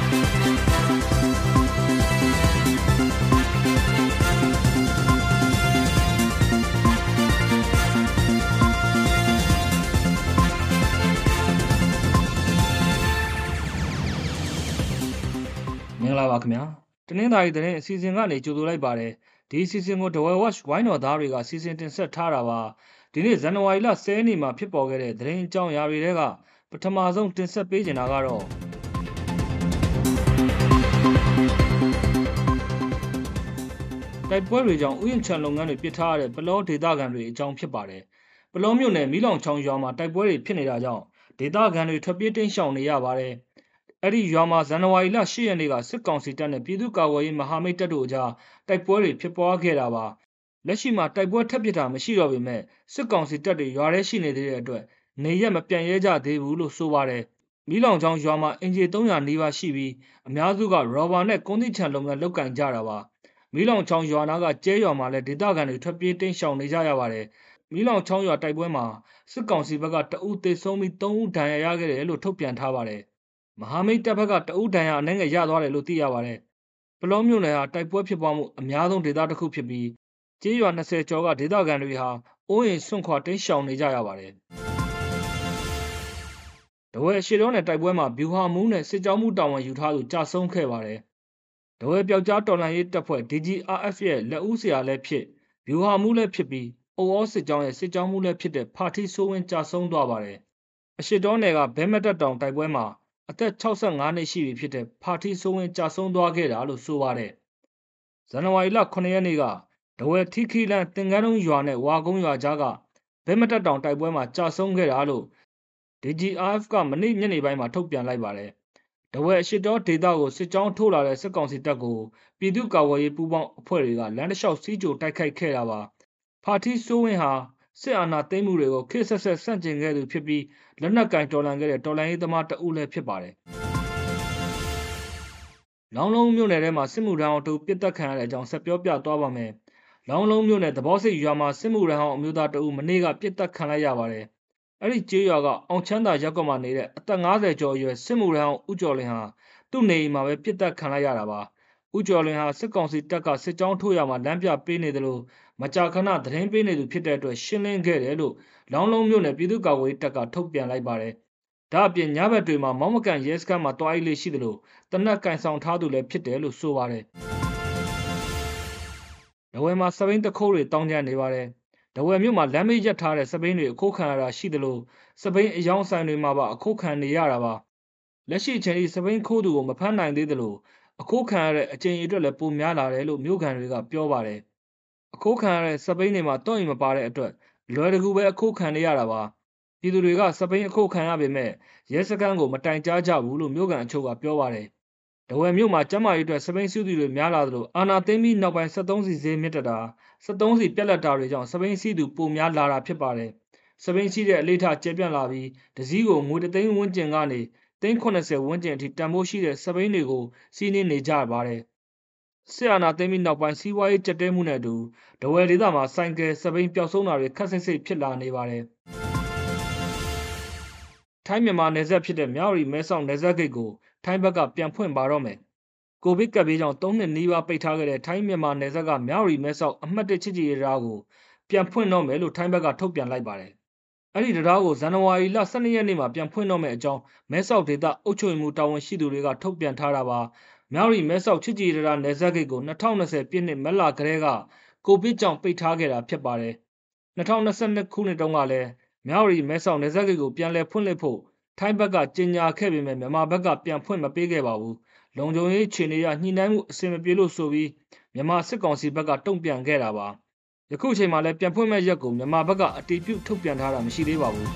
မင်္ဂလာပါခင်ဗျာတနင်္သာရီသတင်းအစီအစဉ်ကနေကြိုဆိုလိုက်ပါတယ်ဒီအစီအစဉ်ကို The Watch ဝိုင်းတော်သားတွေကစီစဉ်တင်ဆက်ထားတာပါဒီနေ့ဇန်နဝါရီလ10ရက်နေ့မှာဖြစ်ပေါ်ခဲ့တဲ့သတင်းအကြောင်းအရာတွေကပထမဆုံးတင်ဆက်ပေးချင်တာကတော့ တိုက်ပွဲတွေကြောင့်ဥယျာဉ်ခြံလုပ်ငန်းတွေပစ်ထားရတဲ့ပလောဒေသခံတွေအကြောင်းဖြစ်ပါတယ်ပလောမြို့နယ်မီးလောင်ချောင်းရွာမှာတိုက်ပွဲတွေဖြစ်နေတာကြောင့်ဒေသခံတွေထွက်ပြေးတိမ်းရှောင်နေရပါတယ်အဲ့ဒီရွာမှာဇန်နဝါရီလ10ရက်နေ့ကစစ်ကောင်စီတပ်နဲ့ပြည်သူ့ကာကွယ်ရေးမဟာမိတ်တပ်တို့အကြားတိုက်ပွဲတွေဖြစ်ပွားခဲ့တာပါလက်ရှိမှာတိုက်ပွဲထပ်ပစ်တာမရှိတော့ပေမဲ့စစ်ကောင်စီတပ်တွေရွာထဲရှိနေသေးတဲ့အတွက်နေရက်မပြန်ရဲကြသေးဘူးလို့ဆိုပါတယ် မီးလောင်ချောင်းရွာမှာအင်ဂျီ300နီးပါးရှိပြီးအများစုကရော်ဘာနဲ့ကွန်တိချန်လုပ်ငန်းလုပ်ကင်ကြတာပါမီးလောင်ချောင်းရွာနာကကျဲရွာမှာလည်းဒေသခံတွေထွက်ပြေးတိမ်းရှောင်နေကြရပါတယ်မီးလောင်ချောင်းရွာတိုက်ပွဲမှာစစ်ကောင်စီဘက်ကတအုပ်သေဆုံးပြီး3ဦးဒဏ်ရာရခဲ့တယ်လို့ထုတ်ပြန်ထားပါတယ်မဟာမိတ်တပ်ဘက်ကတအုပ်ဒဏ်ရာအနှဲငယ်ရသွားတယ်လို့သိရပါတယ်ပလောမြို့နယ်ဟာတိုက်ပွဲဖြစ်ပွားမှုအများဆုံးဒေသတစ်ခုဖြစ်ပြီးကျေးရွာ20ကျော်ကဒေသခံတွေဟာအိုးအိမ်ဆွန့်ခွာတိမ်းရှောင်နေကြရပါတယ်။ တဝဲရှေတော်နယ်တိုက်ပွဲမှာဗျူဟာမူးနဲ့စစ်ကြောမှုတာဝန်ယူထားသူကြာဆုံးခဲ့ပါတယ်။တဝဲပျောက်ကြားတော်လှန်ရေးတပ်ဖွဲ့ DGRF ရဲ့လက်ဦးဆရာလည်းဖြစ်ဗျူဟာမူးလည်းဖြစ်ပြီးအိုအောစစ်ကြောင်းရဲ့စစ်ကြောမှုလည်းဖြစ်တဲ့ဖာတီဆိုးဝင်းကြာဆုံးသွားပါတယ်။အရှိတော်နယ်ကဘဲမတက်တောင်တိုက်ပွဲမှာအသက်65နှစ်ရှိပြီဖြစ်တဲ့ဖာတီဆိုးဝင်းကြာဆုံးသွားခဲ့တာလို့ဆိုပါတယ်။ဇန်နဝါရီလ9ရက်နေ့ကဒဝဲထီခီလန်တင်ကန်းတုံးရွာနဲ့ဝါကုန်းရွာကြားကဘဲမတက်တောင်တိုက်ပွဲမှာကြာဆုံးခဲ့တာလို့ DGRF ကမနေ့ညနေပိုင်းမှာ ထုတ်ပြန်လိုက်ပါတယ်။ဒဝဲအရှိတောဒေသကို စစ်ကြောင်းထိုးလာတဲ့ စစ်ကောင်စီတပ်ကို ပြည်သူ့ကာကွယ်ရေးပူးပေါင်းအဖွဲ့တွေက လမ်းတစ်လျှောက် စီးကြိုတိုက်ခိုက်ခဲ့တာပါ။ဖာတီဆိုးဝင်းဟာ စစ်အာဏာသိမ်းမှုတွေကို ခေတ်ဆက်ဆက် ဆန့်ကျင်ခဲ့သူဖြစ်ပြီး လက်နက်ကင်တော်လှန်ခဲ့တဲ့ တော်လှန်ရေးသမားတဦးလည်း ဖြစ်ပါတယ်။လောင်းလုံးမြို့နယ်ထဲမှာ စစ်မှုထမ်းအောင်တူပစ်တက်ခံရတဲ့အကြောင်း ဆက်ပြောပြသွားပါမယ်။လောင်းလုံးမြို့နယ်သဘောစိတ်ရွာမှာ စစ်မှုထမ်းအောင်အမျိုးသားတဦး မနေ့က ပစ်တက်ခံလိုက်ရပါတယ်။ အဲ့ဒီကျေးရွာကအောင်ချမ်းသာရပ်ကွက်မှာနေတဲ့အသက်50ကျော်အရွယ်စစ်မှုထမ်းအောင်ဦးကျော်လင်းဟာသူ့နေအိမ်မှာပဲပစ်တက်ခံလိုက်ရတာပါ။ဦးကျော်လင်းဟာစစ်ကောင်စီတပ်ကစစ်ကြောင်းထိုးရမှာလမ်းပြပေးနေတယ်လို့မကြာခဏသတင်းပေးနေသူဖြစ်တဲ့အတွက်ရှင်းလင်းခဲ့တယ်လို့လောင်းလုံးမြို့နယ်ပြည်သူ့ကာကွယ်ရေးတပ်ကထုတ်ပြန်လိုက်ပါတယ်။ဒါအပြင်ညဘက်တွေမှာမောင်းမကန်ရဲစခန်းမှာတွားအိတ်လေးရှိတယ်လို့တနက်ကင်ဆောင်ထားသူလည်းဖြစ်တယ်လို့ဆိုပါတယ်။ဒဝဲမှာစပိန်တခိုးတွေတောင်းကျနေပါတယ်။ ဒဝဲမြို့မှာလမ်းမေးရက်ထားတဲ့စပိန်တွေအခုခံရတာရှိတယ်လို့စပိန်အယောင်ဆိုင်တွေမှာပါအခုခံနေရတာပါ။လက်ရှိအချိန်ထိစပိန်ခိုးသူကိုမဖမ်းနိုင်သေးတယ်လို့အခုခံရတဲ့အချိန်အအတွက်လည်းပိုများလာတယ်လို့မြို့ခံတွေကပြောပါတယ်။အခုခံရတဲ့စပိန်တွေမှာတော့ရင်မပါတဲ့အတွက်လွယ်တကူပဲအခုခံနေရတာပါပြည်သူတွေကစပိန်အခုခံရပေမဲ့ရဲစခန်းကိုမတိုင်ကြားကြဘူးလို့မြို့ကန်အချို့ကပြောပါတယ် ဒဝယ်မြို့မှာကျမ်းမာရေးအတွက်စပိန်စုသူတွေများလာသလိုအာနာသိမ်းပြီးနောက်ပိုင်း73စီဈေးမြင့်တက်တာ73စီပြက်လက်တာတွေကြောင့်စပိန်စီသူပိုများလာတာဖြစ်ပါတယ်စပိန်စီတဲ့အလေးထားကျပြန့်လာပြီးဒစည်းကိုငွေတသိန်းဝန်းကျင်ကနေသိန်း80ဝန်းကျင်အထိတန်ဖိုးရှိတဲ့စပိန်တွေကိုစီးနှင်းနေကြပါတယ်စစ်အာဏာသိမ်းပြီးနောက်ပိုင်းစီးပွားရေးကျပ်တဲမှုနဲ့အတူဒဝယ်ဒေသမှာဆိုင်ကယ်စပိန်ပျောက်ဆုံးတာတွေခက်ဆိတ်ဆိတ်ဖြစ်လာနေပါတယ်။ထိုင်းမြန်မာနယ်စပ်ဖြစ်တဲ့မြောက်ရီမဲဆောက်နယ်စပ်ဂိတ်ကို ထိုင်းဘက်ကပြန်ဖွင့်ပါတော့မယ်။ကိုဗစ်ကပ်ဘေးကြောင့်၃နှစ်နီးပါးပိတ်ထားခဲ့တဲ့ထိုင်းမြန်မာနယ်စပ်ကမြောက်ရီမဲဆောက်အမှတ်၁ချစ်ကြည်တရားကိုပြန်ဖွင့်တော့မယ်လို့ထိုင်းဘက်ကထုတ်ပြန်လိုက်ပါတယ်။အဲ့ဒီတရားကိုဇန်နဝါရီလ12ရက်နေ့မှာပြန်ဖွင့်တော့မယ်အကြောင်းမဲဆောက်ဒေသအုပ်ချုပ်မှုတာဝန်ရှိသူတွေကထုတ်ပြန်ထားတာပါမြောက်ရီမဲဆောက်ချစ်ကြည်ရတာနယ်စပ်ဂိတ်ကို2020ပြည့်နှစ်မက်လာကလေးကကိုဗစ်ကြောင့်ပိတ်ထားခဲ့တာဖြစ်ပါတယ်2022ခုနှစ်တုန်းကလည်းမြောက်ရီမဲဆောက်နယ်စပ်ဂိတ်ကိုပြန်လည်ဖွင့်လှစ်ဖို့ ထိုင်းဘက်က ကြေညာခဲ့ပေမဲ့ မြန်မာဘက်က ပြန်ဖွင့်မပေးခဲ့ပါဘူး လုံခြုံရေးခြေနေရညှိနှိုင်းမှု အဆင်မပြေလို့ဆိုပြီး မြန်မာစစ်ကောင်စီဘက်က တုံ့ပြန်ခဲ့တာပါ ယခုချိန်မှာလည်း ပြန်ဖွင့်မဲ့ရက်ကို မြန်မာဘက်က အတီးပြုတ်ထုတ်ပြန်ထားတာ မရှိသေးပါဘူး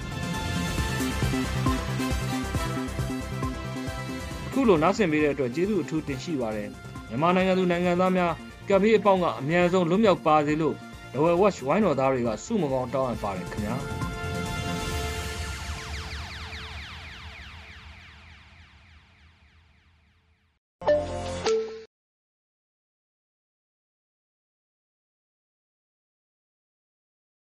ခုလို နားဆင်ပေးတဲ့အတွက် ကျေးဇူးအထူးတင်ရှိပါတယ် မြန်မာနိုင်ငံသူ နိုင်ငံသားများ ကပ်ဘေးအပေါင်းက အများဆုံး လွတ်မြောက်ပါစေလို့ Lower Watch ဝိုင်းတော်သားတွေကစုမကောင်း တောင်းအပ်ပါတယ်ခင်ဗျာ